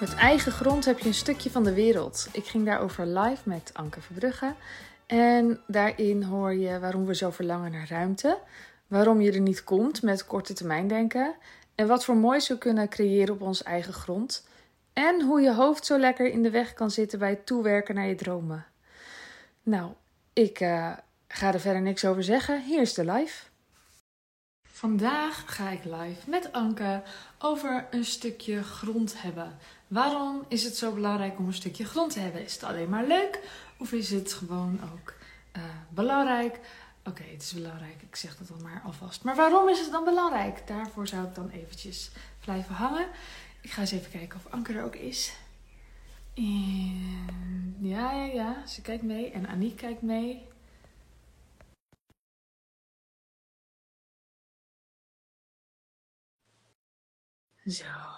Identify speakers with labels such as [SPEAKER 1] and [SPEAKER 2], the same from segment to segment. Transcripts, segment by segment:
[SPEAKER 1] Met eigen grond heb je een stukje van de wereld. Ik ging daarover live met Anke Verbrugge. En daarin hoor je waarom we zo verlangen naar ruimte. Waarom je er niet komt met korte termijn denken. En wat voor moois we kunnen creëren op onze eigen grond. En hoe je hoofd zo lekker in de weg kan zitten bij het toewerken naar je dromen. Nou, ik uh, ga er verder niks over zeggen. Hier is de live. Vandaag ga ik live met Anke over een stukje grond hebben. Waarom is het zo belangrijk om een stukje grond te hebben? Is het alleen maar leuk of is het gewoon ook uh, belangrijk? Oké, het is belangrijk. Ik zeg dat dan maar alvast. Maar waarom is het dan belangrijk? Daarvoor zou ik dan eventjes blijven hangen. Ik ga eens even kijken of Anke er ook is. En ja, ja, ja. Ze kijkt mee. En Aniek kijkt mee. Zo.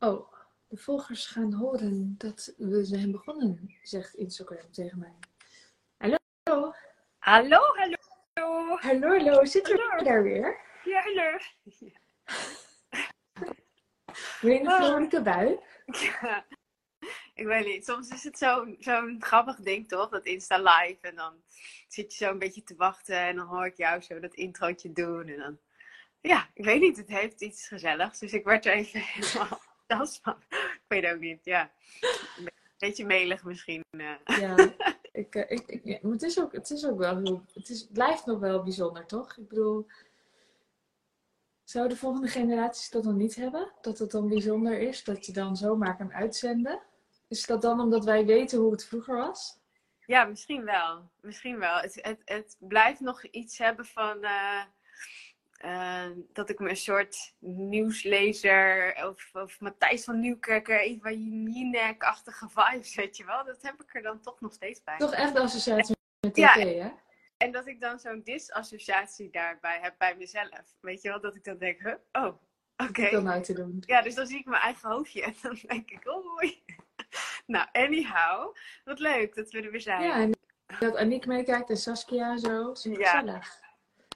[SPEAKER 1] Oh, de volgers gaan horen dat we zijn begonnen, zegt Instagram tegen mij. Hallo.
[SPEAKER 2] Hallo, hallo.
[SPEAKER 1] Hallo, hallo. Zit er daar weer?
[SPEAKER 2] Ja, hallo.
[SPEAKER 1] Wil je een vrolijke bui?
[SPEAKER 2] Ja. Ik weet niet. Soms is het zo'n zo'n grappig ding, toch? Dat Insta live. En dan zit je zo een beetje te wachten. En dan hoor ik jou zo dat introotje doen. En dan... Ja, ik weet niet. Het heeft iets gezelligs. Dus ik werd er even helemaal enthousiast van. Ik weet ook niet, ja. Een beetje melig misschien. eh.
[SPEAKER 1] Ja, ik, eh, ik, ik, ja, maar het is ook, het is ook wel heel, het, is, het blijft nog wel bijzonder, toch? Ik bedoel, zou de volgende generaties dat dan niet hebben? Dat het dan bijzonder is, dat je dan zomaar kan uitzenden? Is dat dan omdat wij weten hoe het vroeger was?
[SPEAKER 2] Ja, misschien wel. Misschien wel. Het, het, het blijft nog iets hebben van... eh, eh, dat ik me een soort nieuwslezer of, of Matthijs van Nieuwkerk, Eva Jinek-achtige vibes, weet je wel. Dat heb ik er dan toch nog steeds bij.
[SPEAKER 1] Toch echt de associatie met tv,
[SPEAKER 2] Ja.
[SPEAKER 1] hè?
[SPEAKER 2] En dat ik dan zo'n disassociatie daarbij heb bij mezelf. Weet je wel, dat ik dan denk, huh? oh, oké.
[SPEAKER 1] Te doen.
[SPEAKER 2] Ja, dus dan zie ik mijn eigen hoofdje en dan denk ik, oei. Nou, anyhow, wat leuk dat we er weer zijn.
[SPEAKER 1] Ja, en dat Aniek meekijkt en Saskia zo. Super
[SPEAKER 2] Ja.
[SPEAKER 1] gezellig.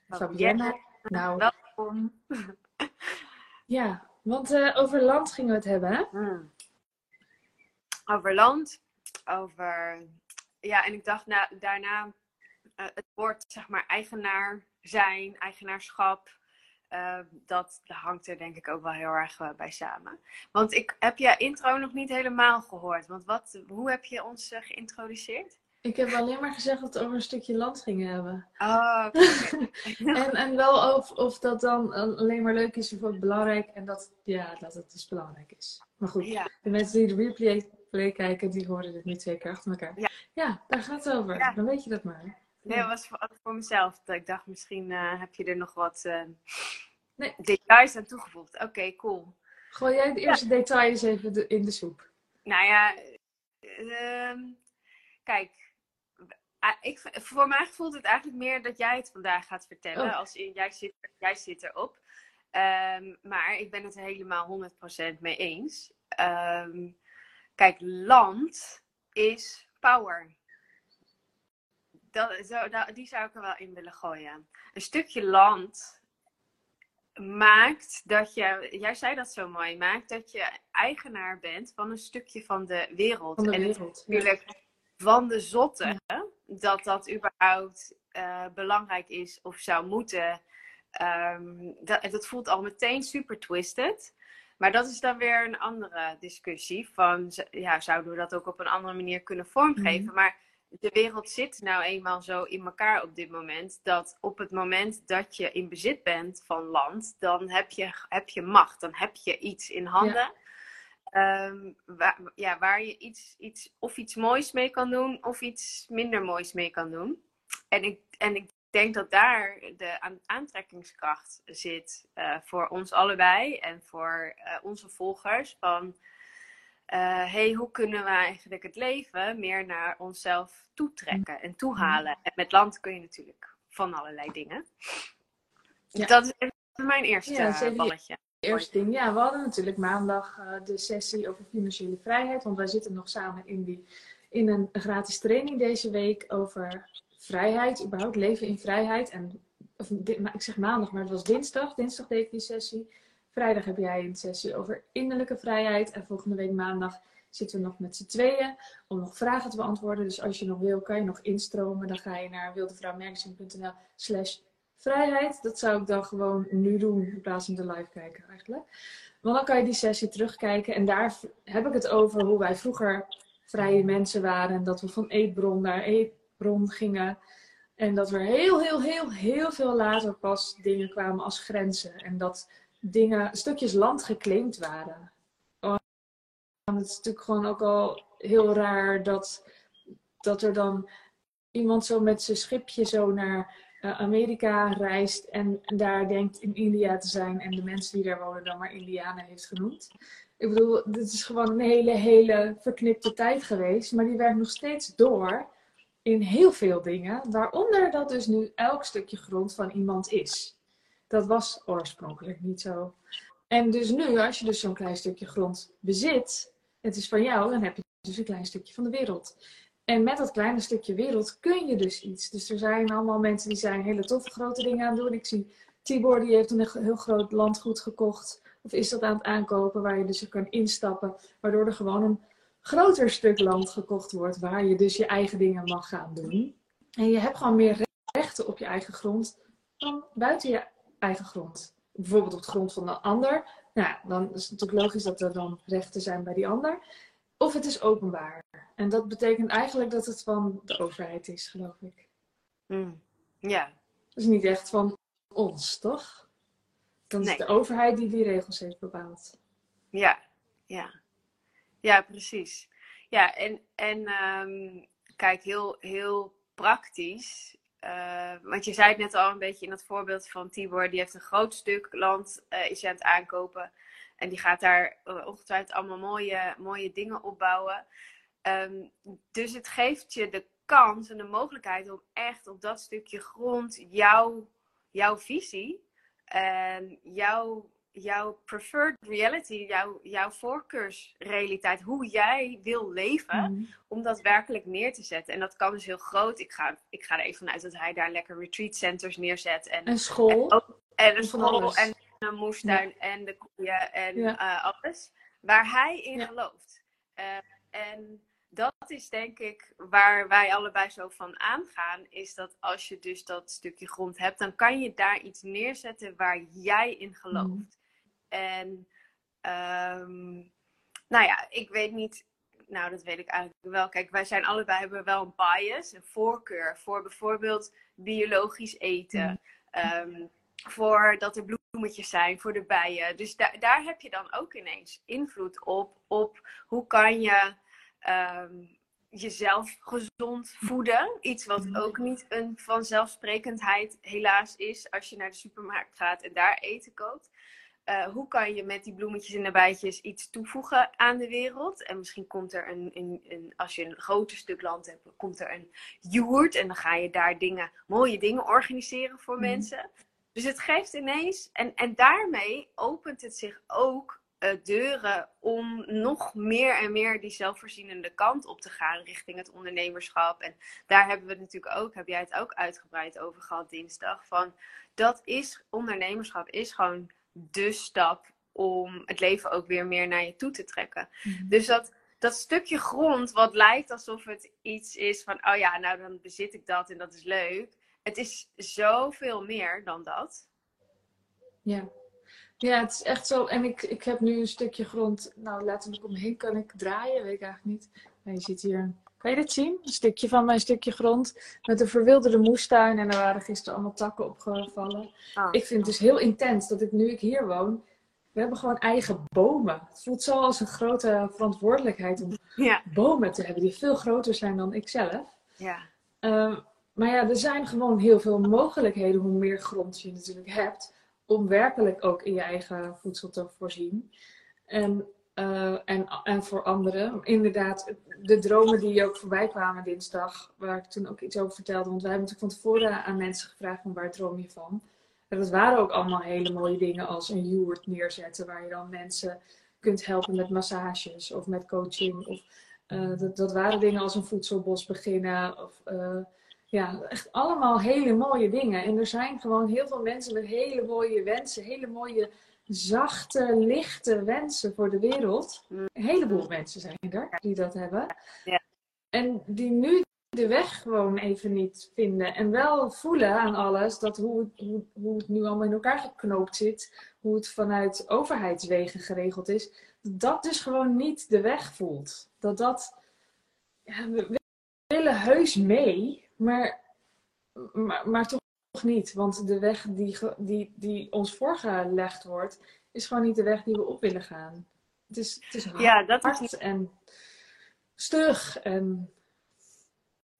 [SPEAKER 1] Fabienne. Nou,
[SPEAKER 2] Welkom.
[SPEAKER 1] ja. Want eh, over land gingen we het hebben, hè?
[SPEAKER 2] Hmm. Over land, over. Ja, en ik dacht na, daarna eh, het woord, zeg maar, eigenaar zijn, eigenaarschap. eh, dat hangt er denk ik ook wel heel erg bij samen. Want ik heb je intro nog niet helemaal gehoord. Want wat, hoe heb je ons geïntroduceerd?
[SPEAKER 1] Ik heb alleen maar gezegd dat we over een stukje land gingen hebben.
[SPEAKER 2] Oh, oké.
[SPEAKER 1] En, en wel of, of dat dan alleen maar leuk is of ook belangrijk. En dat, ja, dat het dus belangrijk is. Maar goed,
[SPEAKER 2] ja.
[SPEAKER 1] de mensen die de replay play kijken, die horen dit niet twee keer achter elkaar.
[SPEAKER 2] Ja.
[SPEAKER 1] daar gaat het over.
[SPEAKER 2] Ja.
[SPEAKER 1] Dan weet je dat maar.
[SPEAKER 2] Nee, dat was voor, voor mezelf. Dat Ik dacht, misschien eh, heb je er nog wat eh,
[SPEAKER 1] Nee.
[SPEAKER 2] details aan toegevoegd. Oké, cool.
[SPEAKER 1] Gooi jij de eerste details even de- in de soep.
[SPEAKER 2] Nou ja, ehm, kijk. Ah, Ik, voor mij voelt het eigenlijk meer dat jij het vandaag gaat vertellen.
[SPEAKER 1] Oh.
[SPEAKER 2] Als in, jij, zit, jij zit erop. Ehm, maar ik ben het er helemaal 100% mee eens. Ehm, kijk, land is power. Dat, zo, dat- die zou ik er wel in willen gooien. Een stukje land maakt dat je, jij zei dat zo mooi, maakt dat je eigenaar bent van een stukje van de wereld.
[SPEAKER 1] Van de
[SPEAKER 2] en het.
[SPEAKER 1] Ja.
[SPEAKER 2] natuurlijk van de zotte dat dat überhaupt eh, belangrijk is of zou moeten. Ehm, dat, dat voelt al meteen super twisted. Maar dat is dan weer een andere discussie. Van, ja, zouden we dat ook op een andere manier kunnen vormgeven?
[SPEAKER 1] Mhm.
[SPEAKER 2] Maar de wereld zit nou eenmaal zo in elkaar op dit moment. Dat op het moment dat je in bezit bent van land, dan heb je, heb je macht. Dan heb je iets in handen. Ehm, waar, ja, waar je iets, iets, of iets moois mee kan doen, of iets minder moois mee kan doen. En ik, en ik denk dat daar de aan- aantrekkingskracht zit eh, voor ons allebei en voor eh, onze volgers. Van eh, hey, hoe kunnen we eigenlijk het leven meer naar onszelf toetrekken en toehalen? En met land kun je natuurlijk van allerlei dingen.
[SPEAKER 1] Ja.
[SPEAKER 2] Dat is mijn eerste
[SPEAKER 1] Ja,
[SPEAKER 2] balletje.
[SPEAKER 1] Eerste ding, ja, we hadden natuurlijk maandag eh, de sessie over financiële vrijheid. Want wij zitten nog samen in, die, in een gratis training deze week over vrijheid, überhaupt leven in vrijheid. En, of, maar ik zeg maandag, maar het was dinsdag. Dinsdag deed ik die sessie. Vrijdag heb jij een sessie over innerlijke vrijheid. En volgende week maandag zitten we nog met z'n tweeën om nog vragen te beantwoorden. Dus als je nog wil, kan je nog instromen. Dan ga je naar wildevrouwmagazine.nl slash vrijheid. Dat zou ik dan gewoon nu doen in plaats van de live kijken eigenlijk. Want dan kan je die sessie terugkijken. En daar heb ik het over hoe wij vroeger vrije mensen waren. En dat we van eetbron naar eetbron gingen. En dat er heel, heel, heel, heel veel later pas dingen kwamen als grenzen. En dat dingen, stukjes land geclaimd waren. Het is natuurlijk gewoon ook al heel raar dat, dat er dan iemand zo met zijn schipje zo naar Amerika reist en daar denkt in India te zijn en de mensen die daar wonen dan maar Indianen heeft genoemd. Ik bedoel, dit is gewoon een hele, hele verknipte tijd geweest, maar die werkt nog steeds door in heel veel dingen, waaronder dat dus nu elk stukje grond van iemand is. Dat was oorspronkelijk niet zo. En dus nu, als je dus zo'n klein stukje grond bezit, het is van jou, dan heb je dus een klein stukje van de wereld. En met dat kleine stukje wereld kun je dus iets. Dus er zijn allemaal mensen die zijn hele toffe grote dingen aan het doen. Ik zie Tibor, die heeft een heel groot landgoed gekocht. Of is dat aan het aankopen, waar je dus kan instappen. Waardoor er gewoon een groter stuk land gekocht wordt. Waar je dus je eigen dingen mag gaan doen. En je hebt gewoon meer rechten op je eigen grond dan buiten je eigen grond. Bijvoorbeeld op de grond van de ander. Nou, dan is het natuurlijk logisch dat er dan rechten zijn bij die ander. Of het is openbaar. En dat betekent eigenlijk dat het van de overheid is, geloof ik.
[SPEAKER 2] Mm. Ja.
[SPEAKER 1] Dat is niet echt van ons, toch? Dan is het de overheid die die regels heeft bepaald.
[SPEAKER 2] Ja, ja. Ja, precies. Ja, en, en um, kijk, heel, heel praktisch. Uh, want je zei het net al een beetje in dat voorbeeld van Tibor. Die heeft een groot stuk land, uh, is aan het aankopen. En die gaat daar uh, ongetwijfeld allemaal mooie, mooie dingen opbouwen. Um, dus het geeft je de kans en de mogelijkheid om echt op dat stukje grond jouw, jouw visie en jouw, jouw preferred reality, jouw, jouw voorkeursrealiteit, hoe jij wil leven, mm. om dat werkelijk neer te zetten. En dat kan dus heel groot. Ik ga, ik ga er even vanuit dat hij daar lekker retreat centers neerzet. En,
[SPEAKER 1] een school.
[SPEAKER 2] En, en een school en een moestuin en de koeien en uh, alles. Waar hij in gelooft. Uh, en dat is denk ik waar wij allebei zo van aangaan. Is dat als je dus dat stukje grond hebt, dan kan je daar iets neerzetten waar jij in gelooft. Mm. En um, nou ja, ik weet niet. Nou, dat weet ik eigenlijk wel. Kijk, wij zijn allebei hebben wel een bias, een voorkeur voor bijvoorbeeld biologisch eten. Mm. Um, voor dat er bloemetjes zijn voor de bijen. Dus da daar heb je dan ook ineens invloed op. Op hoe kan je um, jezelf gezond voeden. Iets wat mhm. ook niet een vanzelfsprekendheid helaas is als je naar de supermarkt gaat en daar eten koopt. Uh, hoe kan je met die bloemetjes en de bijtjes iets toevoegen aan de wereld? En misschien komt er een, een, een, als je een groter stuk land hebt, komt er een joert. En dan ga je daar dingen, mooie dingen organiseren voor mhm. mensen. Dus het geeft ineens, en, en daarmee opent het zich ook uh, deuren om nog meer en meer die zelfvoorzienende kant op te gaan richting het ondernemerschap. En daar hebben we het natuurlijk ook, heb jij het ook uitgebreid over gehad dinsdag. Van dat is, ondernemerschap is gewoon de stap om het leven ook weer meer naar je toe te trekken. Mhm. Dus dat, dat stukje grond, wat lijkt alsof het iets is van, oh ja, nou dan bezit ik dat en dat is leuk het is zoveel meer dan dat.
[SPEAKER 1] Ja. Ja, het is echt zo. En ik, ik heb nu een stukje grond. Nou, letterlijk omheen kan ik draaien. Weet ik eigenlijk niet. je ziet hier. Kan je dit zien? Een stukje van mijn stukje grond. Met een verwilderde moestuin. En er waren gisteren allemaal takken opgevallen. Ah. Ik vind het dus heel intens dat ik nu ik hier woon. We hebben gewoon eigen bomen. Het voelt zo als een grote verantwoordelijkheid om ja. bomen te hebben die veel groter zijn dan ik zelf.
[SPEAKER 2] Ja.
[SPEAKER 1] Uh, maar ja, er zijn gewoon heel veel mogelijkheden hoe meer grond je natuurlijk hebt. Om werkelijk ook in je eigen voedsel te voorzien. En, uh, en, en voor anderen. Inderdaad, de dromen die ook voorbij kwamen dinsdag. Waar ik toen ook iets over vertelde. Want wij hebben natuurlijk van tevoren aan mensen gevraagd van waar droom je van. En dat waren ook allemaal hele mooie dingen als een yurt neerzetten. Waar je dan mensen kunt helpen met massages of met coaching. Of, uh, dat, dat waren dingen als een voedselbos beginnen. Of... Uh, ja, echt allemaal hele mooie dingen. En er zijn gewoon heel veel mensen met hele mooie wensen, hele mooie zachte, lichte wensen voor de wereld.
[SPEAKER 2] Mm.
[SPEAKER 1] Een heleboel mensen zijn er die dat hebben.
[SPEAKER 2] Ja.
[SPEAKER 1] En die nu de weg gewoon even niet vinden. En wel voelen aan alles dat hoe, het- hoe, hoe het nu allemaal in elkaar geknoopt zit. Hoe het vanuit overheidswegen geregeld is. Dat dat dus gewoon niet de weg voelt. Dat dat... Ja, we willen heus mee, maar, maar, maar toch niet. Want de weg die, die, die ons voorgelegd wordt, is gewoon niet de weg die we op willen gaan. Het is, het is hard
[SPEAKER 2] Ja, dat is niet.
[SPEAKER 1] en stug en...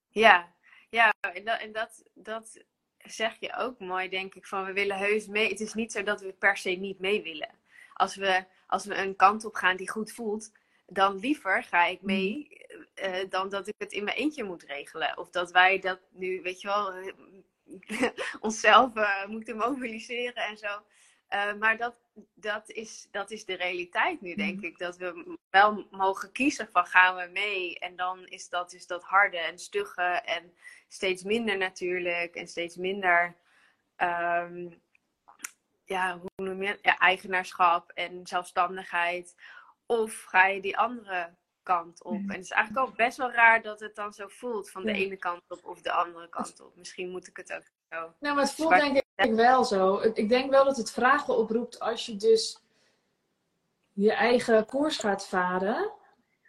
[SPEAKER 2] Ja, ja en, dat, en dat, dat zeg je ook mooi, denk ik. Van we willen heus mee. Het is niet zo dat we per se niet mee willen. Als we, als we een kant op gaan die goed voelt, dan liever ga ik mee eh, dan dat ik het in mijn eentje moet regelen. Of dat wij dat nu, weet je wel, eh, onszelf eh, moeten mobiliseren en zo. Eh, maar dat, dat, is, dat is de realiteit nu, denk
[SPEAKER 1] Mhm.
[SPEAKER 2] ik. Dat we wel mogen kiezen van gaan we mee. En dan is dat dus dat harde en stugge en steeds minder natuurlijk. En steeds minder, ehm, ja, hoe noem je? Ja, eigenaarschap en zelfstandigheid. Of ga je die andere kant op?
[SPEAKER 1] Mhm.
[SPEAKER 2] En het is eigenlijk ook best wel raar dat het dan zo voelt van de ene kant op of de andere kant op. Misschien moet ik het ook zo.
[SPEAKER 1] Nou, maar het voelt
[SPEAKER 2] Zwart-
[SPEAKER 1] denk ik wel zo. Ik denk wel dat het vragen oproept als je dus je eigen koers gaat varen.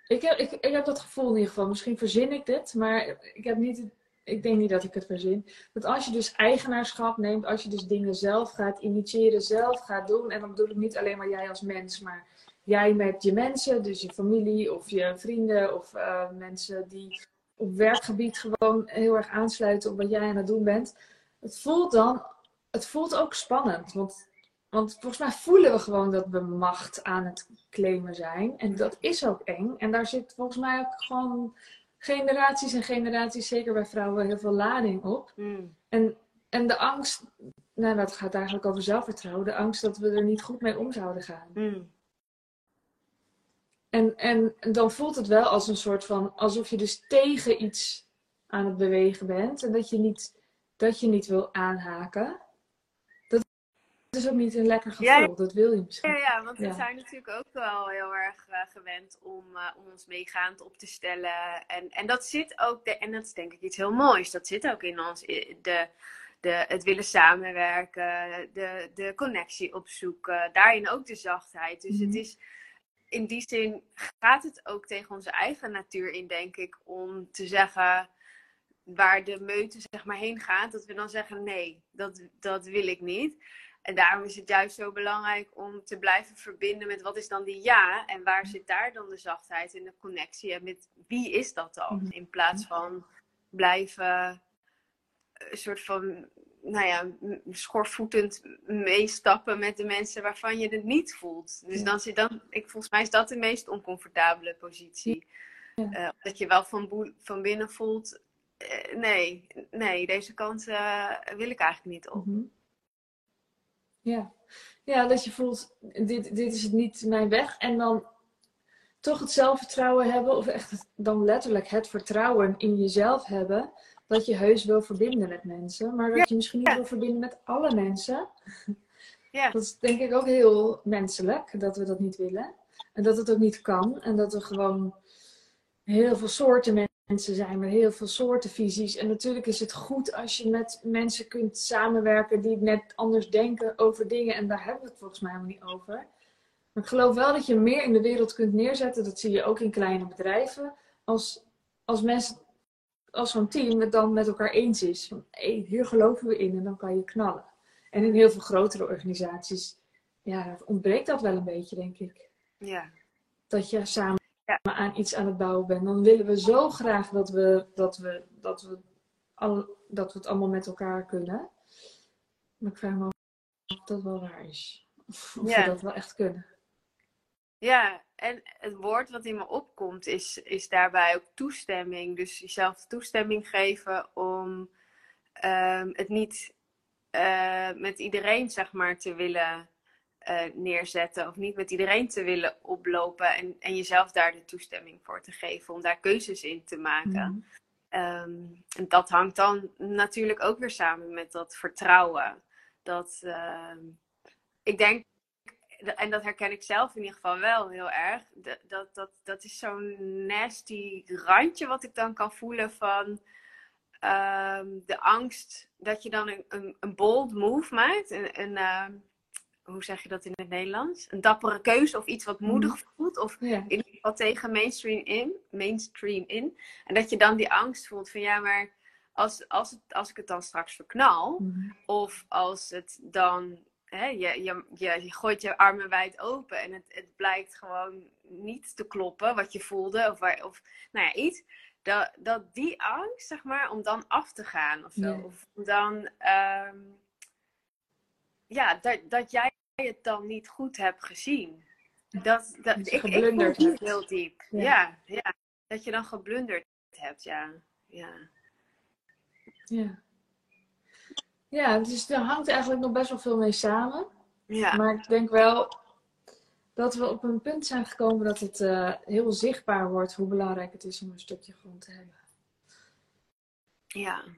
[SPEAKER 1] Ik heb, ik, ik heb dat gevoel in ieder geval. Misschien verzin ik dit, maar ik, heb niet, ik denk niet dat ik het verzin. Dat als je dus eigenaarschap neemt, als je dus dingen zelf gaat initiëren, zelf gaat doen. En dan bedoel ik niet alleen maar jij als mens, maar jij met je mensen, dus je familie of je vrienden of eh, mensen die op werkgebied gewoon heel erg aansluiten op wat jij aan het doen bent. Het voelt dan, het voelt ook spannend. Want, want volgens mij voelen we gewoon dat we macht aan het claimen zijn. En dat is ook eng. En daar zit volgens mij ook gewoon generaties en generaties, zeker bij vrouwen, heel veel lading op.
[SPEAKER 2] Mm.
[SPEAKER 1] En, en de angst, nou dat gaat eigenlijk over zelfvertrouwen. De angst dat we er niet goed mee om zouden gaan.
[SPEAKER 2] Mm.
[SPEAKER 1] En, en dan voelt het wel als een soort van, alsof je dus tegen iets aan het bewegen bent. En dat je niet, dat je niet wil aanhaken. Dat is ook niet een lekker gevoel.
[SPEAKER 2] Ja, ja.
[SPEAKER 1] Dat wil je misschien.
[SPEAKER 2] Ja, ja, want we
[SPEAKER 1] Ja.
[SPEAKER 2] zijn natuurlijk ook wel heel erg eh, gewend om, eh, om ons meegaand op te stellen. En, en dat zit ook, de, en dat is denk ik iets heel moois, dat zit ook in ons, de, de, het willen samenwerken, de, de connectie opzoeken, daarin ook de zachtheid. Dus
[SPEAKER 1] Mhm.
[SPEAKER 2] het is, in die zin gaat het ook tegen onze eigen natuur in, denk ik, om te zeggen waar de meute zeg maar heen gaat, dat we dan zeggen nee, dat, dat wil ik niet. En daarom is het juist zo belangrijk om te blijven verbinden met wat is dan die ja en waar zit daar dan de zachtheid en de connectie en met wie is dat dan?
[SPEAKER 1] Mhm.
[SPEAKER 2] In plaats van blijven een soort van, nou ja, schoorvoetend meestappen met de mensen waarvan je het niet voelt. Dus
[SPEAKER 1] Ja.
[SPEAKER 2] dan zit dan, ik, volgens mij is dat de meest oncomfortabele positie.
[SPEAKER 1] Ja.
[SPEAKER 2] Eh, dat je wel van, van binnen voelt, eh, nee, nee, deze kant eh, wil ik eigenlijk niet op.
[SPEAKER 1] Mhm. Ja. ja, dat je voelt, dit, dit is niet mijn weg. En dan toch het zelfvertrouwen hebben, of echt dan letterlijk het vertrouwen in jezelf hebben, dat je heus wil verbinden met mensen. Maar dat je misschien niet wil verbinden met alle mensen.
[SPEAKER 2] Ja.
[SPEAKER 1] Dat is denk ik ook heel menselijk, dat we dat niet willen. En dat het ook niet kan. En dat er gewoon heel veel soorten mensen zijn met heel veel soorten visies. En natuurlijk is het goed als je met mensen kunt samenwerken die net anders denken over dingen. En daar hebben we het volgens mij helemaal niet over. Maar ik geloof wel dat je meer in de wereld kunt neerzetten. Dat zie je ook in kleine bedrijven. Als, als mensen, als zo'n team het dan met elkaar eens is. Van, hé, hier geloven we in en dan kan je knallen. En in heel veel grotere organisaties ja, ontbreekt dat wel een beetje, denk ik.
[SPEAKER 2] Ja.
[SPEAKER 1] Dat je samen
[SPEAKER 2] Ja.
[SPEAKER 1] aan iets aan het bouwen bent. Dan willen we zo graag dat we, dat we, dat we, al, dat we het allemaal met elkaar kunnen. Maar ik vraag me af of dat wel waar is. Of
[SPEAKER 2] Ja.
[SPEAKER 1] we dat wel echt kunnen.
[SPEAKER 2] Ja, en het woord wat in me opkomt is, is daarbij ook toestemming. Dus jezelf toestemming geven om ehm, het niet eh, met iedereen, zeg maar, te willen eh, neerzetten. Of niet met iedereen te willen oplopen. En, en jezelf daar de toestemming voor te geven. Om daar keuzes in te maken.
[SPEAKER 1] Mhm.
[SPEAKER 2] Ehm, en dat hangt dan natuurlijk ook weer samen met dat vertrouwen. Dat, ehm, ik denk en dat herken ik zelf in ieder geval wel heel erg. Dat, dat, dat, dat is zo'n nasty randje wat ik dan kan voelen van ehm, de angst dat je dan een, een, een bold move maakt. Een, een ehm, hoe zeg je dat in het Nederlands? Een dappere keuze of iets wat moedig mhm. voelt. Of in ieder geval tegen mainstream in, mainstream in. En dat je dan die angst voelt van ja, maar als, als, het, als ik het dan straks verknal. Mhm. Of als het dan hè, je, je, je, gooit je armen wijd open en het, het blijkt gewoon niet te kloppen wat je voelde. Of, of nou ja, iets. Dat, dat die angst, zeg maar, om dan af te gaan of zo. Of dan, ehm, ja, dat, dat jij het dan niet goed hebt gezien. Dat, dat, ik, ik voel heel diep. Ja. ja. Dat je dan geblunderd hebt, ja. Ja.
[SPEAKER 1] Ja. Ja, dus daar hangt eigenlijk nog best wel veel mee samen. Ja. Maar ik denk wel dat we op een punt zijn gekomen dat het uh, heel zichtbaar wordt hoe belangrijk het is om een stukje grond te hebben.
[SPEAKER 2] Ja.
[SPEAKER 1] We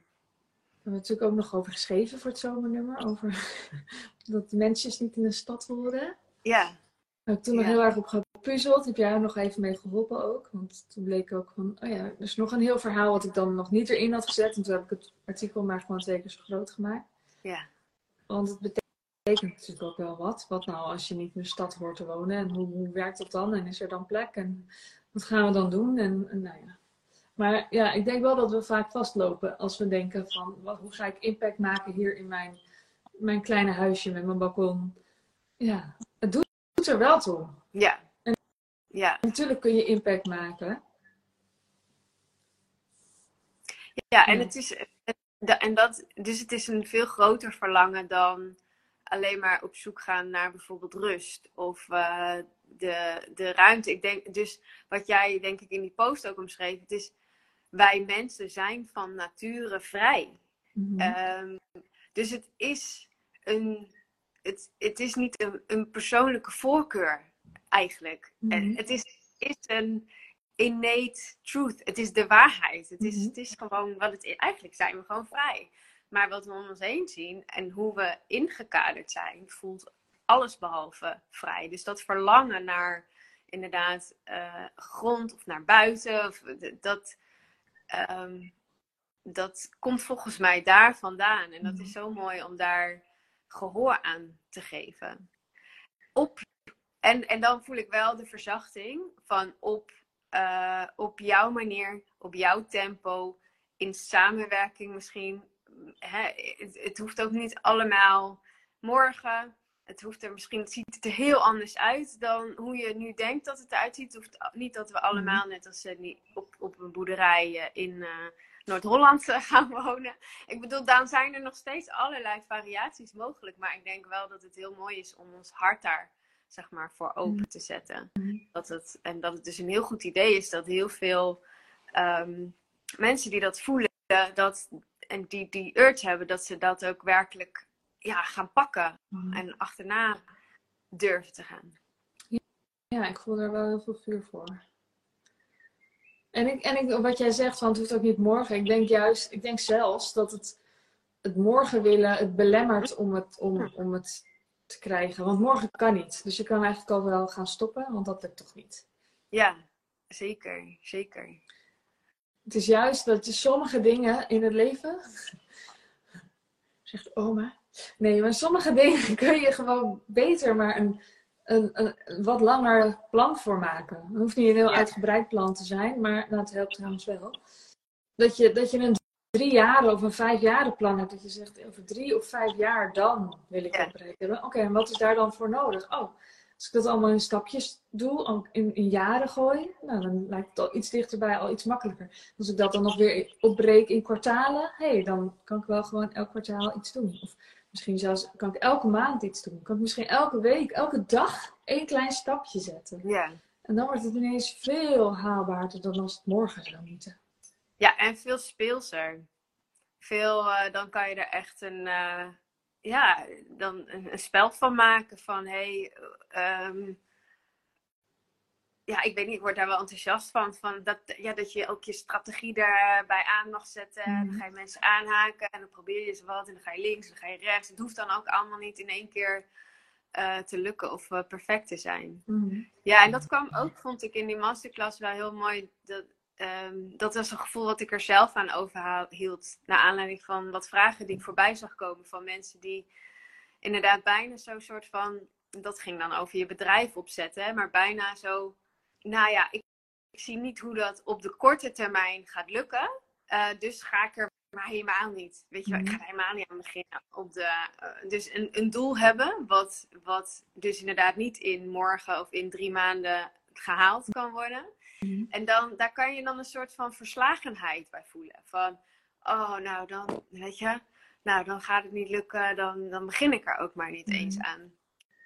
[SPEAKER 1] hebben natuurlijk ook nog over geschreven voor het zomernummer. Over dat de mensen niet in de stad horen.
[SPEAKER 2] Ja.
[SPEAKER 1] Daar heb ik toen nog heel erg op gepuzzeld. Heb jij er nog even mee geholpen ook? Want toen bleek ook van, oh ja, er is nog een heel verhaal wat ik dan nog niet erin had gezet. En toen heb ik het artikel maar gewoon twee keer zo groot gemaakt.
[SPEAKER 2] Ja.
[SPEAKER 1] Want het betekent natuurlijk ook wel wat. Wat nou als je niet in de stad hoort te wonen? En hoe, hoe werkt dat dan? En is er dan plek? En wat gaan we dan doen? En, en nou ja. Maar ja, ik denk wel dat we vaak vastlopen als we denken van, wat, hoe ga ik impact maken hier in mijn, mijn kleine huisje met mijn balkon? Ja, het doet, doet er wel toe.
[SPEAKER 2] Ja, ja.
[SPEAKER 1] Natuurlijk kun je impact maken.
[SPEAKER 2] Ja, en het is. En dat, dus het is een veel groter verlangen dan alleen maar op zoek gaan naar bijvoorbeeld rust of uh, de, de ruimte. Ik denk, dus wat jij denk ik in die post ook omschreef, het is wij mensen zijn van nature vrij. Mm -hmm. dus het is een, het, het is niet een, een persoonlijke voorkeur eigenlijk. Mm Het is, is een innate truth. Het is de waarheid. Het is, mhm. het is gewoon wat het is. Eigenlijk zijn we gewoon vrij. Maar wat we om ons heen zien en hoe we ingekaderd zijn, voelt alles behalve vrij. Dus dat verlangen naar inderdaad uh, grond of naar buiten, of, dat, um, dat komt volgens mij daar vandaan. En dat is mhm. zo mooi om daar gehoor aan te geven. Op en, en dan voel ik wel de verzachting van op, uh, op jouw manier, op jouw tempo, in samenwerking misschien. Hè, het, het, hoeft ook niet allemaal morgen. Het, hoeft er misschien, het ziet er heel anders uit dan hoe je nu denkt dat het eruit ziet. Het hoeft niet dat we allemaal, mhm. net als uh, op, op een boerderij uh, in Noord-Holland gaan wonen. Ik bedoel, dan zijn er nog steeds allerlei variaties mogelijk. Maar ik denk wel dat het heel mooi is om ons hart daar zeg maar, voor open mm. te zetten. Mm. Dat het, en dat het dus een heel goed idee is dat heel veel ehm, mensen die dat voelen, dat, en die die urge hebben, dat ze dat ook werkelijk ja, gaan pakken mm. en achterna durven te gaan.
[SPEAKER 1] Ja, ik voel daar wel heel veel vuur voor. En, ik, en ik, wat jij zegt, van het hoeft ook niet morgen. Ik denk juist, ik denk zelfs dat het, het morgen willen het belemmert om het, om, om het te krijgen. Want morgen kan niet. Dus je kan eigenlijk al wel gaan stoppen, want dat lukt toch niet.
[SPEAKER 2] Ja, zeker. Zeker.
[SPEAKER 1] Het is juist dat je sommige dingen in het leven. Zegt oma. Nee, maar sommige dingen kun je gewoon beter maar een, een, een, wat langer plan voor maken. Het hoeft niet een heel uitgebreid plan te zijn, maar dat helpt trouwens wel. Dat je, dat je een drie jaar of een vijf jaren plan hebt. Dat je zegt, over drie of vijf jaar dan wil ik bereikt hebben. Oké, en wat is daar dan voor nodig? Oh, als ik dat allemaal in stapjes doe, in, in jaren gooi, nou, dan lijkt het al iets dichterbij, al iets makkelijker. Als ik dat dan nog weer opbreek in kwartalen, hé, hey, dan kan ik wel gewoon elk kwartaal iets doen. Of misschien zelfs kan ik elke maand iets doen. Kan ik misschien elke week, elke dag één klein stapje zetten.
[SPEAKER 2] Ja.
[SPEAKER 1] En dan wordt het ineens veel haalbaarder dan als het morgen zou moeten.
[SPEAKER 2] Ja, en veel speelser. Veel, uh, dan kan je er echt een, uh, ja, dan een, een, spel van maken van hey, um, ja, ik weet niet, ik word daar wel enthousiast van. van dat, ja, dat je ook je strategie daarbij aan mag zetten. Mm. Dan ga je mensen aanhaken en dan probeer je eens wat. En dan ga je links en dan ga je rechts. Het hoeft dan ook allemaal niet in één keer eh, te lukken of uh, perfect te zijn.
[SPEAKER 1] Mhm.
[SPEAKER 2] Ja, en dat kwam ook, vond ik in die masterclass wel heel mooi. Dat, ehm, dat was een gevoel wat ik er zelf aan overhield. Naar aanleiding van wat vragen die ik voorbij zag komen van mensen die inderdaad bijna zo'n soort van. Dat ging dan over je bedrijf opzetten, hè, maar bijna zo. Nou ja, ik, ik zie niet hoe dat op de korte termijn gaat lukken. Uh, dus ga ik er maar helemaal niet. Weet je wel, ik ga er helemaal niet aan beginnen. Op de, uh, dus een, een doel hebben, wat, wat dus inderdaad niet in morgen of in drie maanden gehaald kan worden.
[SPEAKER 1] Mhm.
[SPEAKER 2] En dan, daar kan je dan een soort van verslagenheid bij voelen. Van, oh, nou dan, weet je, nou dan gaat het niet lukken, dan, dan begin ik er ook maar niet
[SPEAKER 1] Mhm.
[SPEAKER 2] eens aan.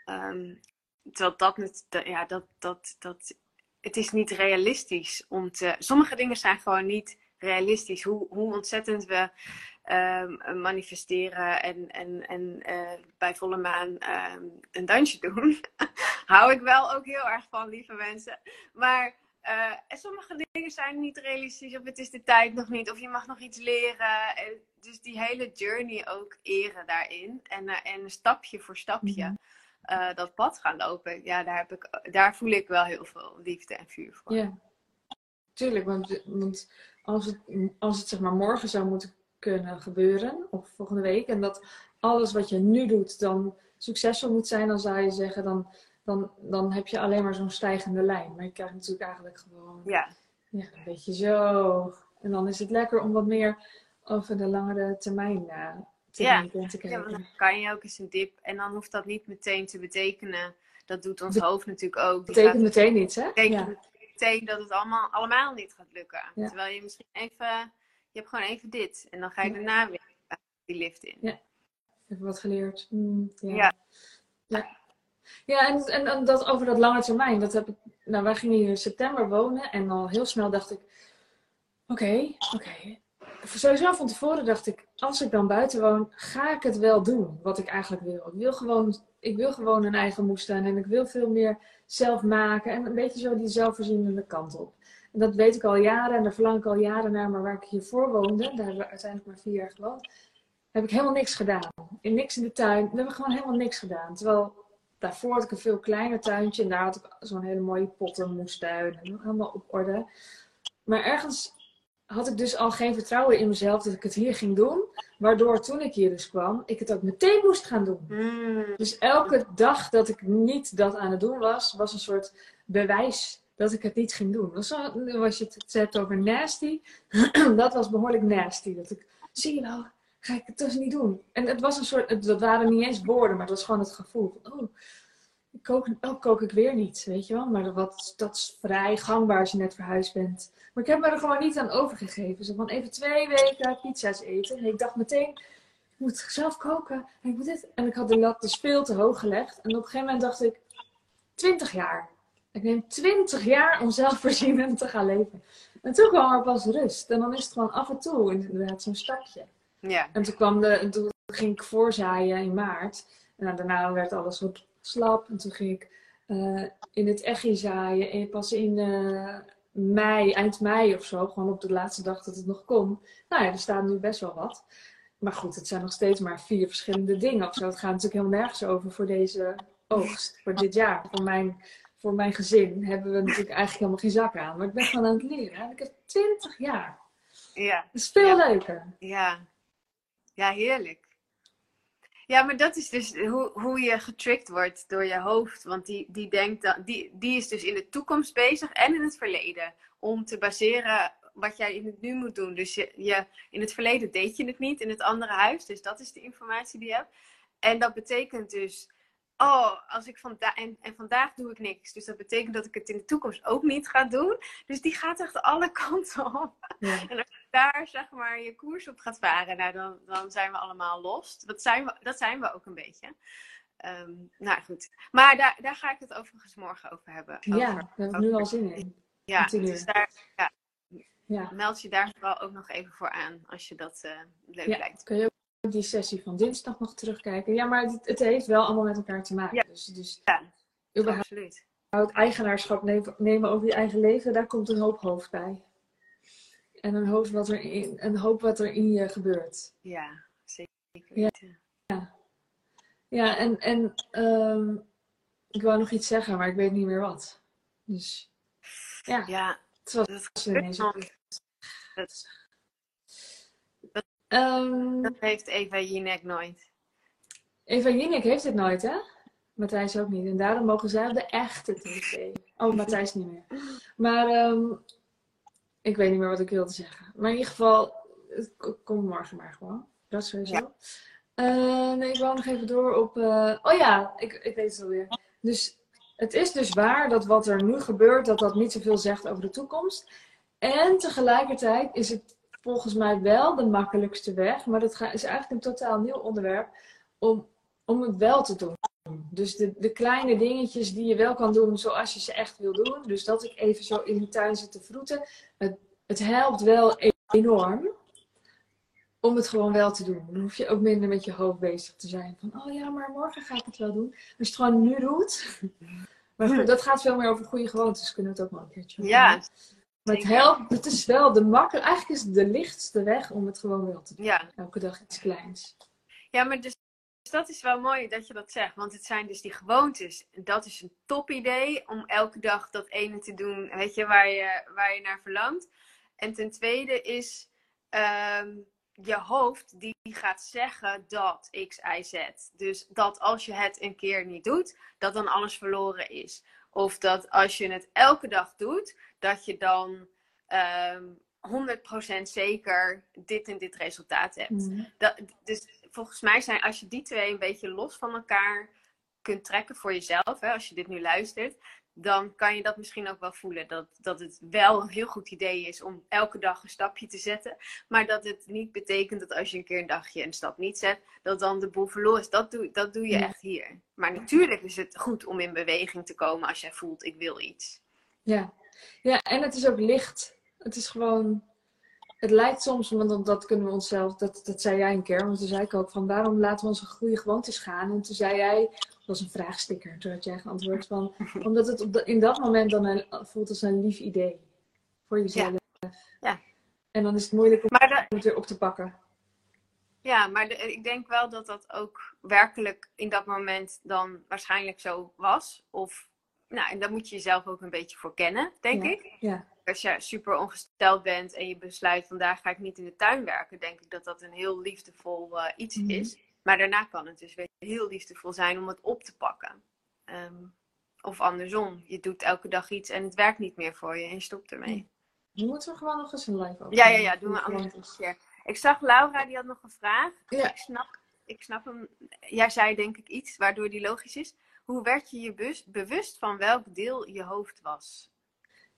[SPEAKER 2] Um, terwijl dat, dat, ja, dat, dat, dat, het is niet realistisch om te. Sommige dingen zijn gewoon niet realistisch. Hoe, hoe ontzettend we ehm, manifesteren en, en, en eh, bij volle maan ehm, een dansje doen. Hou ik wel ook heel erg van, lieve mensen. Maar eh, en sommige dingen zijn niet realistisch, of het is de tijd nog niet, of je mag nog iets leren. En dus die hele journey ook eren daarin. En, eh, en stapje voor stapje
[SPEAKER 1] Mhm.
[SPEAKER 2] eh, dat pad gaan lopen. Ja, daar, heb ik, daar voel ik wel heel veel liefde en vuur voor.
[SPEAKER 1] Ja, tuurlijk. Want, want als, het, als het zeg maar morgen zou moeten kunnen gebeuren, of volgende week, en dat alles wat je nu doet dan succesvol moet zijn, dan zou je zeggen, dan, dan, dan heb je alleen maar zo'n stijgende lijn. Maar je krijgt natuurlijk eigenlijk gewoon
[SPEAKER 2] Ja,
[SPEAKER 1] ja, een beetje zo. En dan is het lekker om wat meer over de langere termijn eh, te
[SPEAKER 2] Ja.
[SPEAKER 1] denken
[SPEAKER 2] ja,
[SPEAKER 1] kijken.
[SPEAKER 2] want dan kan je ook eens een dip. En dan hoeft dat niet meteen te betekenen. Dat doet ons hoofd natuurlijk ook. Die
[SPEAKER 1] betekent meteen iets, hè?
[SPEAKER 2] betekent
[SPEAKER 1] Ja.
[SPEAKER 2] meteen dat het allemaal, allemaal niet gaat lukken.
[SPEAKER 1] Ja.
[SPEAKER 2] Terwijl je misschien even, je hebt gewoon even dit. En dan ga je
[SPEAKER 1] Ja.
[SPEAKER 2] daarna weer eh, die lift in.
[SPEAKER 1] Even wat geleerd. Hmm, ja.
[SPEAKER 2] Ja.
[SPEAKER 1] Ja, en, en dat over dat lange termijn. Dat heb ik, nou, wij gingen hier in september wonen. En al heel snel dacht ik... Oké, oké. Sowieso van tevoren dacht ik... Als ik dan buiten woon, ga ik het wel doen. Wat ik eigenlijk wil. Ik wil gewoon, ik wil gewoon een eigen moestuin. En ik wil veel meer zelf maken. En een beetje zo die zelfvoorzienende kant op. En dat weet ik al jaren. En daar verlang ik al jaren naar. Maar waar ik hiervoor woonde... Daar hebben we uiteindelijk maar vier jaar gewoond heb ik helemaal niks gedaan. In niks in de tuin. We hebben gewoon helemaal niks gedaan. Terwijl daarvoor had ik een veel kleiner tuintje. En daar had ik zo'n hele mooie pottenmoestuin. En helemaal op orde. Maar ergens had ik dus al geen vertrouwen in mezelf dat ik het hier ging doen. Waardoor toen ik hier dus kwam, ik het ook meteen moest gaan doen.
[SPEAKER 2] Mm,
[SPEAKER 1] Dus elke dag dat ik niet dat aan het doen was, was een soort bewijs dat ik het niet ging doen. Dus als je het zet over nasty, dat was behoorlijk nasty. Dat ik, zie je wel, ga ik het dus niet doen. En het was een soort, het, dat waren niet eens woorden, maar het was gewoon het gevoel van, oh, kook, oh, kook ik weer niet, weet je wel. Maar wat, dat is vrij gangbaar als je net verhuisd bent. Maar ik heb me er gewoon niet aan overgegeven. Zo van even twee weken pizza's eten. En ik dacht meteen, ik moet zelf koken. En ik moet dit. En ik had de lat dus veel te hoog gelegd. En op een gegeven moment dacht ik, 20 jaar. Ik neem 20 jaar om zelfvoorzienend te gaan leven. En toen kwam er pas rust. En dan is het gewoon af en toe inderdaad zo'n stapje.
[SPEAKER 2] Ja.
[SPEAKER 1] En toen, kwam de, en toen ging ik voorzaaien in maart. En daarna werd alles wat slap. En toen ging ik eh, in het echi zaaien. En pas in eh, mei, eind mei of zo. Gewoon op de laatste dag dat het nog kon. Nou ja, er staat nu best wel wat. Maar goed, het zijn nog steeds maar vier verschillende dingen of zo. Het gaat natuurlijk helemaal nergens over voor deze oogst. Voor dit jaar. Voor mijn, voor mijn gezin hebben we natuurlijk eigenlijk helemaal geen zak aan. Maar ik ben gewoon aan het leren. En ik heb 20 jaar.
[SPEAKER 2] Ja.
[SPEAKER 1] Dat is veel
[SPEAKER 2] Ja.
[SPEAKER 1] leuker.
[SPEAKER 2] Ja, ja, heerlijk. Ja, maar dat is dus hoe, hoe je getricked wordt door je hoofd. Want die, die denkt dat, die, die is dus in de toekomst bezig en in het verleden. Om te baseren wat jij in het nu moet doen. Dus je, je, in het verleden deed je het niet in het andere huis. Dus dat is de informatie die je hebt. En dat betekent dus, oh, als ik vandaag, en, en vandaag doe ik niks. Dus dat betekent dat ik het in de toekomst ook niet ga doen. Dus die gaat echt alle kanten op
[SPEAKER 1] Ja.
[SPEAKER 2] Daar zeg maar je koers op gaat varen, nou, dan, dan zijn we allemaal los. Dat zijn we, dat zijn we ook een beetje. Ehm, nou goed. Maar daar, daar ga ik het overigens morgen over hebben.
[SPEAKER 1] Ja, daar heb ik nu al zin in.
[SPEAKER 2] ja dus daar
[SPEAKER 1] Ja,
[SPEAKER 2] meld je daar vooral ook nog even voor aan als je dat eh, leuk
[SPEAKER 1] Ja.
[SPEAKER 2] lijkt.
[SPEAKER 1] kun je ook die sessie van dinsdag nog terugkijken. Ja, maar het, het heeft wel allemaal met elkaar te maken.
[SPEAKER 2] Ja.
[SPEAKER 1] Dus, dus
[SPEAKER 2] Ja,
[SPEAKER 1] überhaupt
[SPEAKER 2] absoluut.
[SPEAKER 1] eigenaarschap nemen, nemen over je eigen leven, daar komt een hoop hoofd bij. En een hoofd wat er in, een hoop wat er in je gebeurt.
[SPEAKER 2] Ja, zeker
[SPEAKER 1] Ja.
[SPEAKER 2] weten.
[SPEAKER 1] Ja, en, en ehm, ik wou nog iets zeggen, maar ik weet niet meer wat. Dus ja,
[SPEAKER 2] Ja,
[SPEAKER 1] het was
[SPEAKER 2] dat
[SPEAKER 1] ineens
[SPEAKER 2] Dat,
[SPEAKER 1] Ehm,
[SPEAKER 2] dat heeft Eva Jinek nooit.
[SPEAKER 1] Eva Jinek heeft het nooit, hè? Matthijs ook niet. En daarom mogen zij op de echte tv. Oh, Matthijs niet meer. Maar ehm, ik weet niet meer wat ik wilde zeggen. Maar in ieder geval, het komt morgen maar gewoon. Dat sowieso.
[SPEAKER 2] Ja.
[SPEAKER 1] Eh, nee, ik wou nog even door op... eh, Oh ja, ik, ik weet het alweer. Dus het is dus waar dat wat er nu gebeurt, dat dat niet zoveel zegt over de toekomst. En tegelijkertijd is het volgens mij wel de makkelijkste weg. Maar dat is eigenlijk een totaal nieuw onderwerp. Om, om het wel te doen. Dus de, de kleine dingetjes die je wel kan doen zoals je ze echt wil doen. Dus dat ik even zo in de tuin zit te vroeten. Het, het helpt wel enorm om het gewoon wel te doen. Dan hoef je ook minder met je hoofd bezig te zijn. Van, oh ja, maar morgen ga ik het wel doen. Als je het gewoon nu doet. Maar goed, dat gaat veel meer over goede gewoontes. Kunnen we het ook wel een keertje
[SPEAKER 2] Ja.
[SPEAKER 1] Maar het helpt, het is wel de makkelijk, eigenlijk is het de lichtste weg om het gewoon wel te doen.
[SPEAKER 2] ja.
[SPEAKER 1] Elke dag iets kleins.
[SPEAKER 2] Ja, maar dus dat is wel mooi dat je dat zegt. Want het zijn dus die gewoontes. Dat is een top idee om elke dag dat ene te doen, weet je, waar je, waar je naar verlangt. En ten tweede is ehm, je hoofd die gaat zeggen dat X, Y, Z. Dus dat als je het een keer niet doet, dat dan alles verloren is. Of dat als je het elke dag doet, dat je dan ehm 100% zeker dit en dit resultaat hebt.
[SPEAKER 1] Mhm.
[SPEAKER 2] Dat, dus volgens mij zijn, als je die twee een beetje los van elkaar kunt trekken voor jezelf, hè, als je dit nu luistert, dan kan je dat misschien ook wel voelen. Dat, dat het wel een heel goed idee is om elke dag een stapje te zetten. Maar dat het niet betekent dat als je een keer een dagje een stap niet zet, dat dan de boel verloren is. Dat doe, dat doe je echt hier. Maar natuurlijk is het goed om in beweging te komen als jij voelt, ik wil iets.
[SPEAKER 1] Ja. ja, en het is ook licht. Het is gewoon. Het lijkt soms, want dat- kunnen we onszelf, dat, dat zei jij een keer, want toen zei ik ook van waarom laten we onze goede gewoontes gaan? En toen zei jij, dat was een vraagsticker, toen had jij geantwoord van, omdat het op de- in dat moment dan een, voelt als een lief idee voor jezelf.
[SPEAKER 2] Ja.
[SPEAKER 1] En dan is het moeilijk om
[SPEAKER 2] de,
[SPEAKER 1] het weer op te pakken.
[SPEAKER 2] Ja, maar de- ik denk wel dat dat ook werkelijk in dat moment dan waarschijnlijk zo was. Of, nou, en daar moet je jezelf ook een beetje voor kennen, denk
[SPEAKER 1] Ja.
[SPEAKER 2] ik.
[SPEAKER 1] Ja,
[SPEAKER 2] Als je super ongesteld bent en je besluit vandaag ga ik niet in de tuin werken, denk ik dat dat een heel liefdevol eh, iets
[SPEAKER 1] Mhm.
[SPEAKER 2] is. Maar daarna kan het dus weer heel liefdevol zijn om het op te pakken. Ehm, of andersom, je doet elke dag iets en het werkt niet meer voor je en je stopt ermee.
[SPEAKER 1] nu moeten we gewoon nog eens een live over.
[SPEAKER 2] Ja, ja, ja, doen we anders een keer. Ik zag Laura, die had nog een vraag.
[SPEAKER 1] Ja.
[SPEAKER 2] Ik, snap, ik snap hem. Jij zei denk ik iets waardoor die logisch is. Hoe werd je je bewust van welk deel je hoofd was?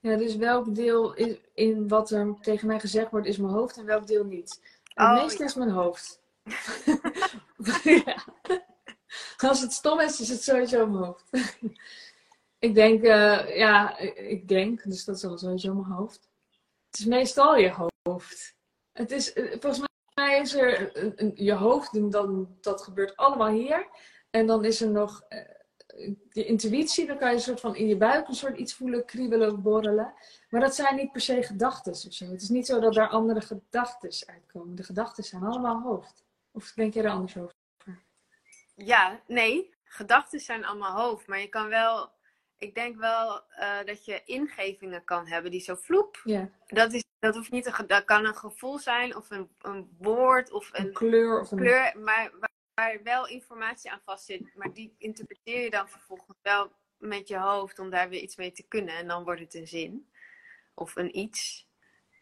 [SPEAKER 1] Ja, dus welk deel is, in wat er tegen mij gezegd wordt is mijn hoofd en welk deel niet? Het
[SPEAKER 2] Oh,
[SPEAKER 1] meeste is mijn hoofd. ja. Als het stom is, is het sowieso mijn hoofd. ik denk, eh, ja, ik denk, dus dat is al sowieso mijn hoofd. Het is meestal je hoofd. Het is, eh, volgens mij is er een- een- je hoofd, en dan, dat gebeurt allemaal hier. En dan is er nog eh, je intuïtie, dan kan je een soort van in je buik een soort iets voelen, kriebelen borrelen. Maar dat zijn niet per se gedachten of zo. Het is niet zo dat daar andere gedachten uitkomen. De gedachten zijn allemaal hoofd. Of denk je er anders over?
[SPEAKER 2] Ja, nee. Gedachten zijn allemaal hoofd. Maar je kan wel. Ik denk wel eh, dat je ingevingen kan hebben die zo vloep.
[SPEAKER 1] Ja,
[SPEAKER 2] Dat, is, dat, hoeft niet een, dat kan een gevoel zijn of een, een woord of
[SPEAKER 1] een
[SPEAKER 2] een
[SPEAKER 1] kleur of een...
[SPEAKER 2] kleur, maar waar, wel informatie aan vastzit. Maar die interpreteer je dan vervolgens wel met je hoofd om daar weer iets mee te kunnen. En dan wordt het een zin of een iets.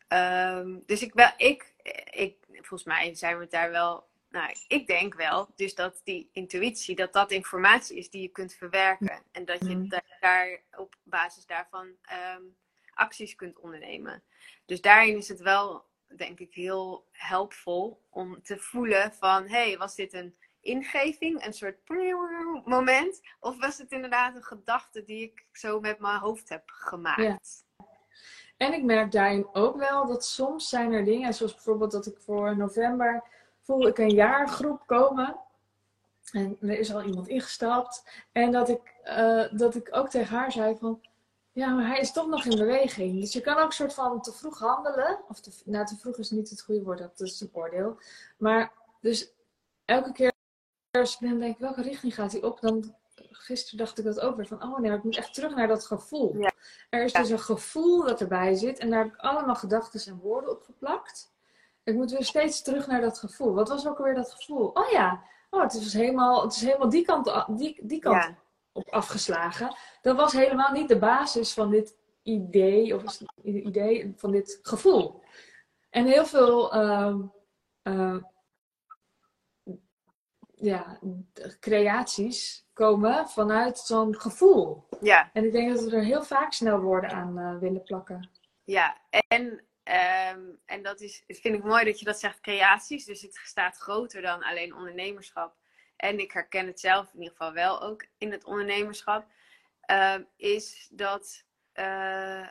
[SPEAKER 2] Ehm, dus ik, wel, ik, ik, volgens mij zijn we het daar wel. Nou, ik denk wel, dus dat die intuïtie, dat dat informatie is die je kunt verwerken. En dat je da- daar op basis daarvan ehm, acties kunt ondernemen. Dus daarin is het wel, denk ik, heel helpvol om te voelen van, hé, hey, was dit een ingeving, een soort moment? Of was het inderdaad een gedachte die ik zo met mijn hoofd heb gemaakt?
[SPEAKER 1] En ik merk daarin ook wel dat soms zijn er dingen, zoals bijvoorbeeld dat ik voor november voel ik een jaargroep komen. En er is al iemand ingestapt. En dat ik, eh, dat ik ook tegen haar zei van, ja, maar hij is toch nog in beweging. Dus je kan ook soort van te vroeg handelen. Of te, nou, te vroeg is niet het goede woord, dat is een oordeel. Maar dus elke keer als ik dan denk, welke richting gaat hij op? Dan gisteren dacht ik dat ook weer van, oh nee, ik moet echt terug naar dat gevoel.
[SPEAKER 2] Ja.
[SPEAKER 1] Er is dus een gevoel dat erbij zit en daar heb ik allemaal gedachten en woorden op geplakt. Ik moet weer steeds terug naar dat gevoel. Wat was ook alweer dat gevoel? Oh ja, oh, het, is helemaal, het is helemaal die kant, die, die kant
[SPEAKER 2] Ja.
[SPEAKER 1] op afgeslagen. Dat was helemaal niet de basis van dit idee, of idee van dit gevoel. En heel veel ehm, ehm, ja, creaties komen vanuit zo'n gevoel.
[SPEAKER 2] Ja,
[SPEAKER 1] En ik denk dat we er heel vaak snel woorden aan eh, willen plakken.
[SPEAKER 2] ja. En, ehm, en dat is, vind ik mooi dat je dat zegt, creaties. Dus het staat groter dan alleen ondernemerschap. En ik herken het zelf in ieder geval wel ook in het ondernemerschap. ehm, is dat, eh,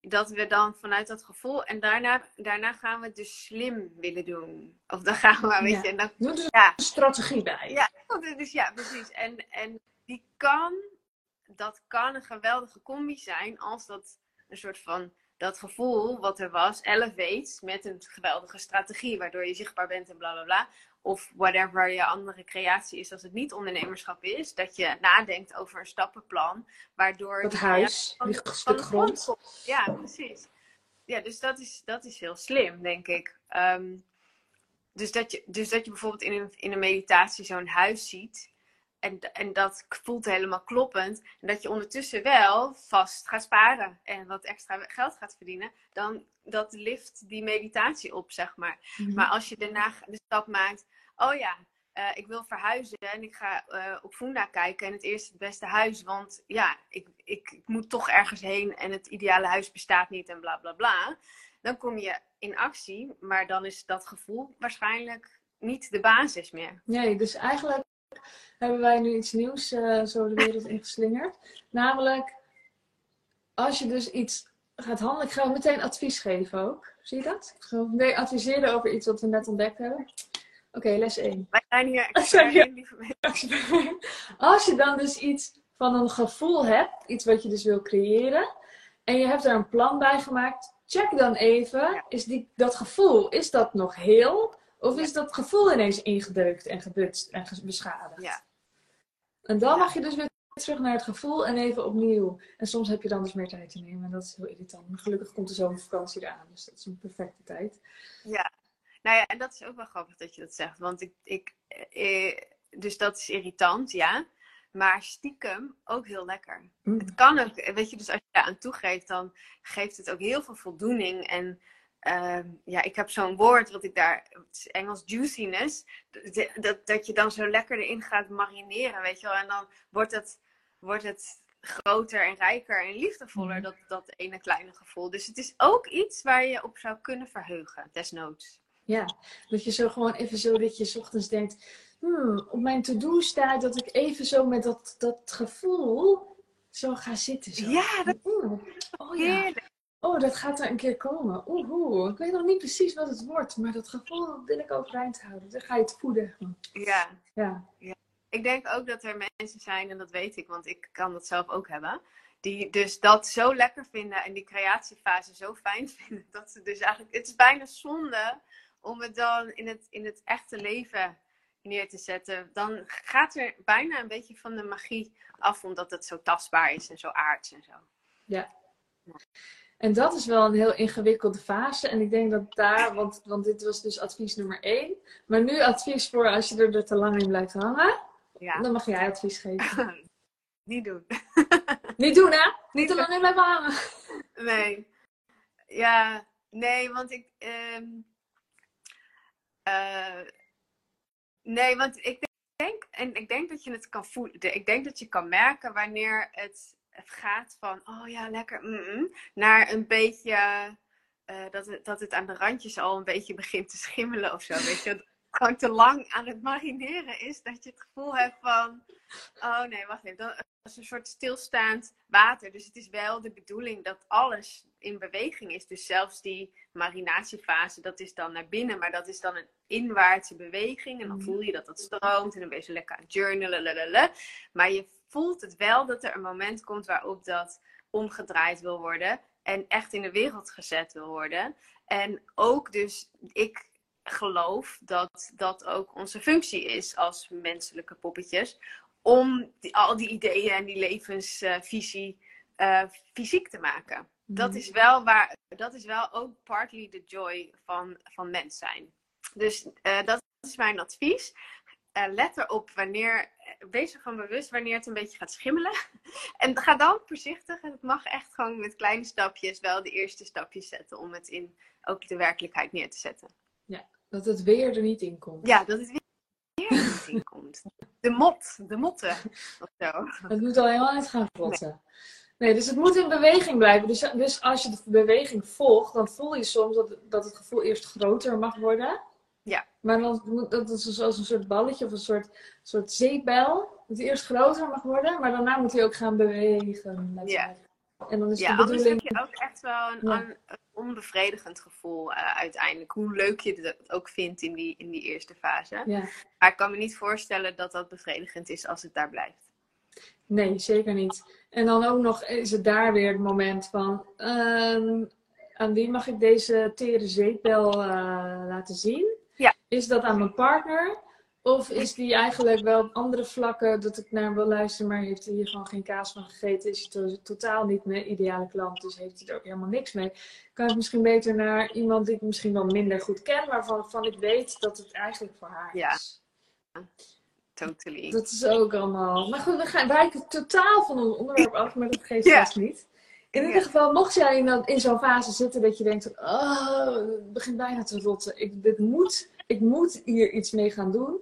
[SPEAKER 2] dat we dan vanuit dat gevoel en daarna, daarna gaan we het dus slim willen doen. Of dan gaan we, weet
[SPEAKER 1] Ja.
[SPEAKER 2] je, en dan
[SPEAKER 1] Doe er
[SPEAKER 2] Ja.
[SPEAKER 1] een strategie bij.
[SPEAKER 2] Ja, dus ja, precies. En, en die kan, dat kan een geweldige combi zijn als dat een soort van dat gevoel wat er was, elevates met een geweldige strategie, waardoor je zichtbaar bent en bla bla bla. Of whatever je andere creatie is als het niet ondernemerschap is. Dat je nadenkt over een stappenplan, waardoor die
[SPEAKER 1] huis,
[SPEAKER 2] van
[SPEAKER 1] stuk grond.
[SPEAKER 2] Ja, precies. Ja, dus dat is, dat is heel slim, denk ik. Ehm, dus, dat je, dus dat je bijvoorbeeld in een, in een meditatie zo'n huis ziet. En, en dat voelt helemaal kloppend. En dat je ondertussen wel vast gaat sparen. En wat extra geld gaat verdienen. Dan dat lift die meditatie op, zeg maar.
[SPEAKER 1] Mhm.
[SPEAKER 2] Maar als je daarna de stap maakt, oh ja, eh, ik wil verhuizen en ik ga eh, op Funda kijken en het eerste het beste huis, want ja, ik, ik, ik moet toch ergens heen en het ideale huis bestaat niet en bla bla bla. Dan kom je in actie, maar dan is dat gevoel waarschijnlijk niet de basis meer.
[SPEAKER 1] Nee, dus eigenlijk hebben wij nu iets nieuws eh, zo de wereld ingeslingerd. Namelijk, als je dus iets gaat handelen, ik ga meteen advies geven ook. Zie je dat? Ik ga meteen adviseren over iets wat we net ontdekt hebben. Oké, les 1.
[SPEAKER 2] Wij zijn hier expert in, lieve mensen.
[SPEAKER 1] Als je dan dus iets van een gevoel hebt, iets wat je dus wil creëren, en je hebt er een plan bij gemaakt, check dan even,
[SPEAKER 2] Ja.
[SPEAKER 1] is die, dat gevoel, is dat nog heel? Of
[SPEAKER 2] Ja.
[SPEAKER 1] is dat gevoel ineens ingedeukt en gebutst en beschadigd?
[SPEAKER 2] Ja.
[SPEAKER 1] En dan mag je dus weer terug naar het gevoel en even opnieuw. En soms heb je dan dus meer tijd te nemen en dat is heel irritant. Maar gelukkig komt de zomervakantie eraan, dus dat is een perfecte tijd.
[SPEAKER 2] Ja, nou ja, en dat is ook wel grappig dat je dat zegt. Want ik, ik eh, dus dat is irritant, ja. Maar stiekem ook heel lekker.
[SPEAKER 1] Mm.
[SPEAKER 2] Het kan ook, weet je, dus als je daar aan toegeeft, dan geeft het ook heel veel voldoening. En ehm, ja, ik heb zo'n woord wat ik daar, het is Engels juiciness, dat, dat, dat je dan zo lekker erin gaat marineren, weet je wel. En dan wordt het, wordt het groter en rijker en liefdevoller,
[SPEAKER 1] Mhm.
[SPEAKER 2] dat, dat ene kleine gevoel. Dus het is ook iets waar je op zou kunnen verheugen, desnoods.
[SPEAKER 1] Ja, dat je zo gewoon even zo dat je 's ochtends denkt, hmm, op mijn to-do staat dat ik even zo met dat, dat gevoel zo ga zitten. Zo.
[SPEAKER 2] Ja, dat
[SPEAKER 1] oh ja, oh dat gaat er een keer komen. Oeh, oeh, ik weet nog niet precies wat het wordt, maar dat gevoel wil ik overeind houden. Dan ga je het voeden.
[SPEAKER 2] Ja.
[SPEAKER 1] Ja,
[SPEAKER 2] Ik denk ook dat er mensen zijn, en dat weet ik, want ik kan dat zelf ook hebben, die dus dat zo lekker vinden en die creatiefase zo fijn vinden, dat ze dus eigenlijk, het is bijna zonde om het dan in het, in het echte leven neer te zetten. Dan gaat er bijna een beetje van de magie af, omdat het zo tastbaar is en zo aards en zo.
[SPEAKER 1] ja. En dat is wel een heel ingewikkelde fase. En ik denk dat daar, want, want dit was dus advies nummer één. Maar nu advies voor als je er te lang in blijft hangen.
[SPEAKER 2] Ja,
[SPEAKER 1] Dan mag jij advies geven.
[SPEAKER 2] niet doen.
[SPEAKER 1] Niet doen hè? Niet te lang in blijven hangen.
[SPEAKER 2] Nee. Ja, nee, want ik. ehm, eh, nee, want ik denk, en ik denk dat je het kan voelen. Ik denk dat je kan merken wanneer het gaat van, oh ja, lekker, mm, mm, naar een beetje. eh, dat, het, dat het aan de randjes al een beetje begint te schimmelen of zo. Weet je, dat het gewoon te lang aan het marineren is. Dat je het gevoel hebt van, oh nee, wacht even. Dan, als een soort stilstaand water. Dus het is wel de bedoeling dat alles in beweging is. Dus zelfs die marinatiefase, dat is dan naar binnen. Maar dat is dan een inwaartse beweging. En dan
[SPEAKER 1] Mhm.
[SPEAKER 2] voel je dat dat stroomt. En dan ben je zo lekker aan het journalen. lalala. Maar je voelt het wel dat er een moment komt waarop dat omgedraaid wil worden. En echt in de wereld gezet wil worden. En ook dus, ik geloof dat dat ook onze functie is als menselijke poppetjes. Om die, al die ideeën en die levensvisie uh, fysiek te maken. Dat,
[SPEAKER 1] Mhm.
[SPEAKER 2] is wel waar, dat is wel ook partly the joy van, van mens zijn. Dus eh, dat is mijn advies. Eh, let erop wanneer, wees ervan bewust wanneer het een beetje gaat schimmelen. En ga dan voorzichtig, en het mag echt gewoon met kleine stapjes, wel de eerste stapjes zetten om het in ook de werkelijkheid neer te zetten.
[SPEAKER 1] Dat het weer er niet in komt.
[SPEAKER 2] Ja, dat het weer niet in komt. De mot, de motten. Of zo.
[SPEAKER 1] Het moet al helemaal uit gaan vlotten. Nee, dus het moet in beweging blijven. Dus, dus als je de beweging volgt, dan voel je soms dat, dat het gevoel eerst groter mag worden.
[SPEAKER 2] Ja.
[SPEAKER 1] Maar dan moet dat is dus als een soort balletje of een soort, soort zeepbel. Dat hij eerst groter mag worden, maar daarna moet hij ook gaan bewegen.
[SPEAKER 2] Ja.
[SPEAKER 1] En dan is
[SPEAKER 2] Ja,
[SPEAKER 1] de
[SPEAKER 2] anders heb
[SPEAKER 1] bedoeling.
[SPEAKER 2] je ook echt wel een,
[SPEAKER 1] Ja.
[SPEAKER 2] een- een onbevredigend gevoel eh, uiteindelijk. Hoe leuk je het ook vindt in die, in die eerste fase.
[SPEAKER 1] Ja.
[SPEAKER 2] Maar ik kan me niet voorstellen dat dat bevredigend is als het daar blijft.
[SPEAKER 1] Nee, zeker niet. En dan ook nog is het daar weer het moment van. ehm, aan wie mag ik deze tere zeepbel eh, laten zien?
[SPEAKER 2] Ja.
[SPEAKER 1] Is dat aan mijn partner? Of is die eigenlijk wel op andere vlakken dat ik naar hem wil luisteren, maar heeft hij hier gewoon geen kaas van gegeten? Is hij to- totaal niet mijn ideale klant, dus heeft hij er ook helemaal niks mee? Kan ik misschien beter naar iemand die ik misschien wel minder goed ken, maar van, van ik weet dat het eigenlijk voor haar
[SPEAKER 2] Ja.
[SPEAKER 1] is?
[SPEAKER 2] Totally.
[SPEAKER 1] Dat is ook allemaal. Maar goed, we gaan wijken totaal van ons onderwerp af, maar dat geeft vast niet. In ieder geval, mocht jij in, in zo'n fase zitten dat je denkt: oh, het begint bijna te rotten. Ik, dit moet, ik moet hier iets mee gaan doen.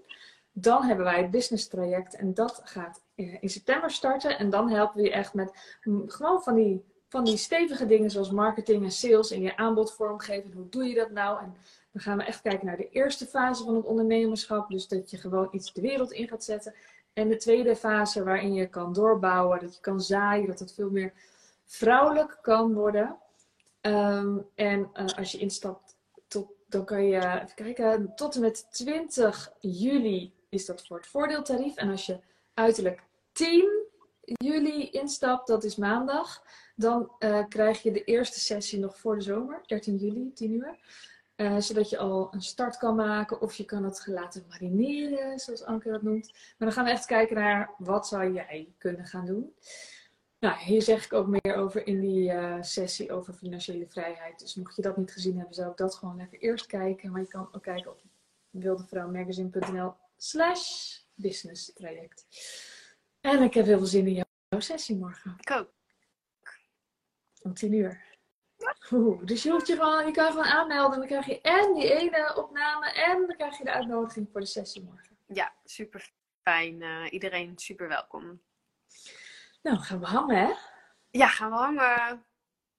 [SPEAKER 1] Dan hebben wij het business traject en dat gaat in in september starten. En dan helpen we je echt met mm, gewoon van die, van die stevige dingen zoals marketing en sales en je aanbod vormgeven. Hoe doe je dat nou? En dan gaan we echt kijken naar de eerste fase van het ondernemerschap. Dus dat je gewoon iets de wereld in gaat zetten. En de tweede fase waarin je kan doorbouwen, dat je kan zaaien, dat het veel meer vrouwelijk kan worden. Ehm, en eh, als je instapt, tot, dan kan je, even kijken, tot en met 20 juli is dat voor het voordeeltarief. En als je uiterlijk 10 juli instapt, dat is maandag, dan eh, krijg je de eerste sessie nog voor de zomer, 13 juli, 10 uur. Eh, zodat je al een start kan maken of je kan het laten marineren, zoals Anke dat noemt. Maar dan gaan we echt kijken naar wat zou jij kunnen gaan doen. Nou, hier zeg ik ook meer over in die eh, sessie over financiële vrijheid. Dus mocht je dat niet gezien hebben, zou ik dat gewoon even eerst kijken. Maar je kan ook kijken op wildevrouwmagazine.nl slash business traject. En ik heb heel veel zin in jouw sessie morgen.
[SPEAKER 2] Ik ook.
[SPEAKER 1] Om 10 uur. Oeh, dus je, hoeft je, gewoon, je kan gewoon aanmelden. En dan krijg je en die ene opname. En dan krijg je de uitnodiging voor de sessie morgen.
[SPEAKER 2] Ja, super fijn. Eh, iedereen super welkom.
[SPEAKER 1] Nou, gaan we hangen hè?
[SPEAKER 2] Ja, gaan we hangen.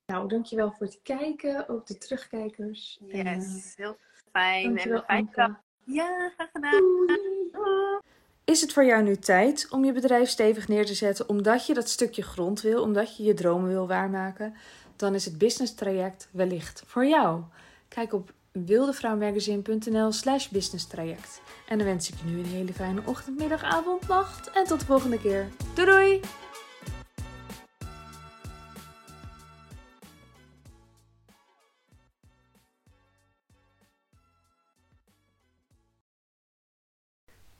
[SPEAKER 1] Nou, dankjewel voor het kijken. Ook de terugkijkers. En, eh,
[SPEAKER 2] Yes, heel fijn. En
[SPEAKER 1] dankjewel Anke.
[SPEAKER 2] dag. Ja, graag gedaan. Doei.
[SPEAKER 1] Is het voor jou nu tijd om je bedrijf stevig neer te zetten omdat je dat stukje grond wil, omdat je je dromen wil waarmaken? Dan is het business traject wellicht voor jou. Kijk op wildevrouwmagazine.nl slash business traject. En dan wens ik je nu een hele fijne ochtend, middag, avond, nacht en tot de volgende keer. Doei doei!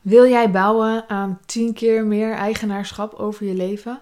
[SPEAKER 1] Wil jij bouwen aan 10 keer meer eigenaarschap over je leven?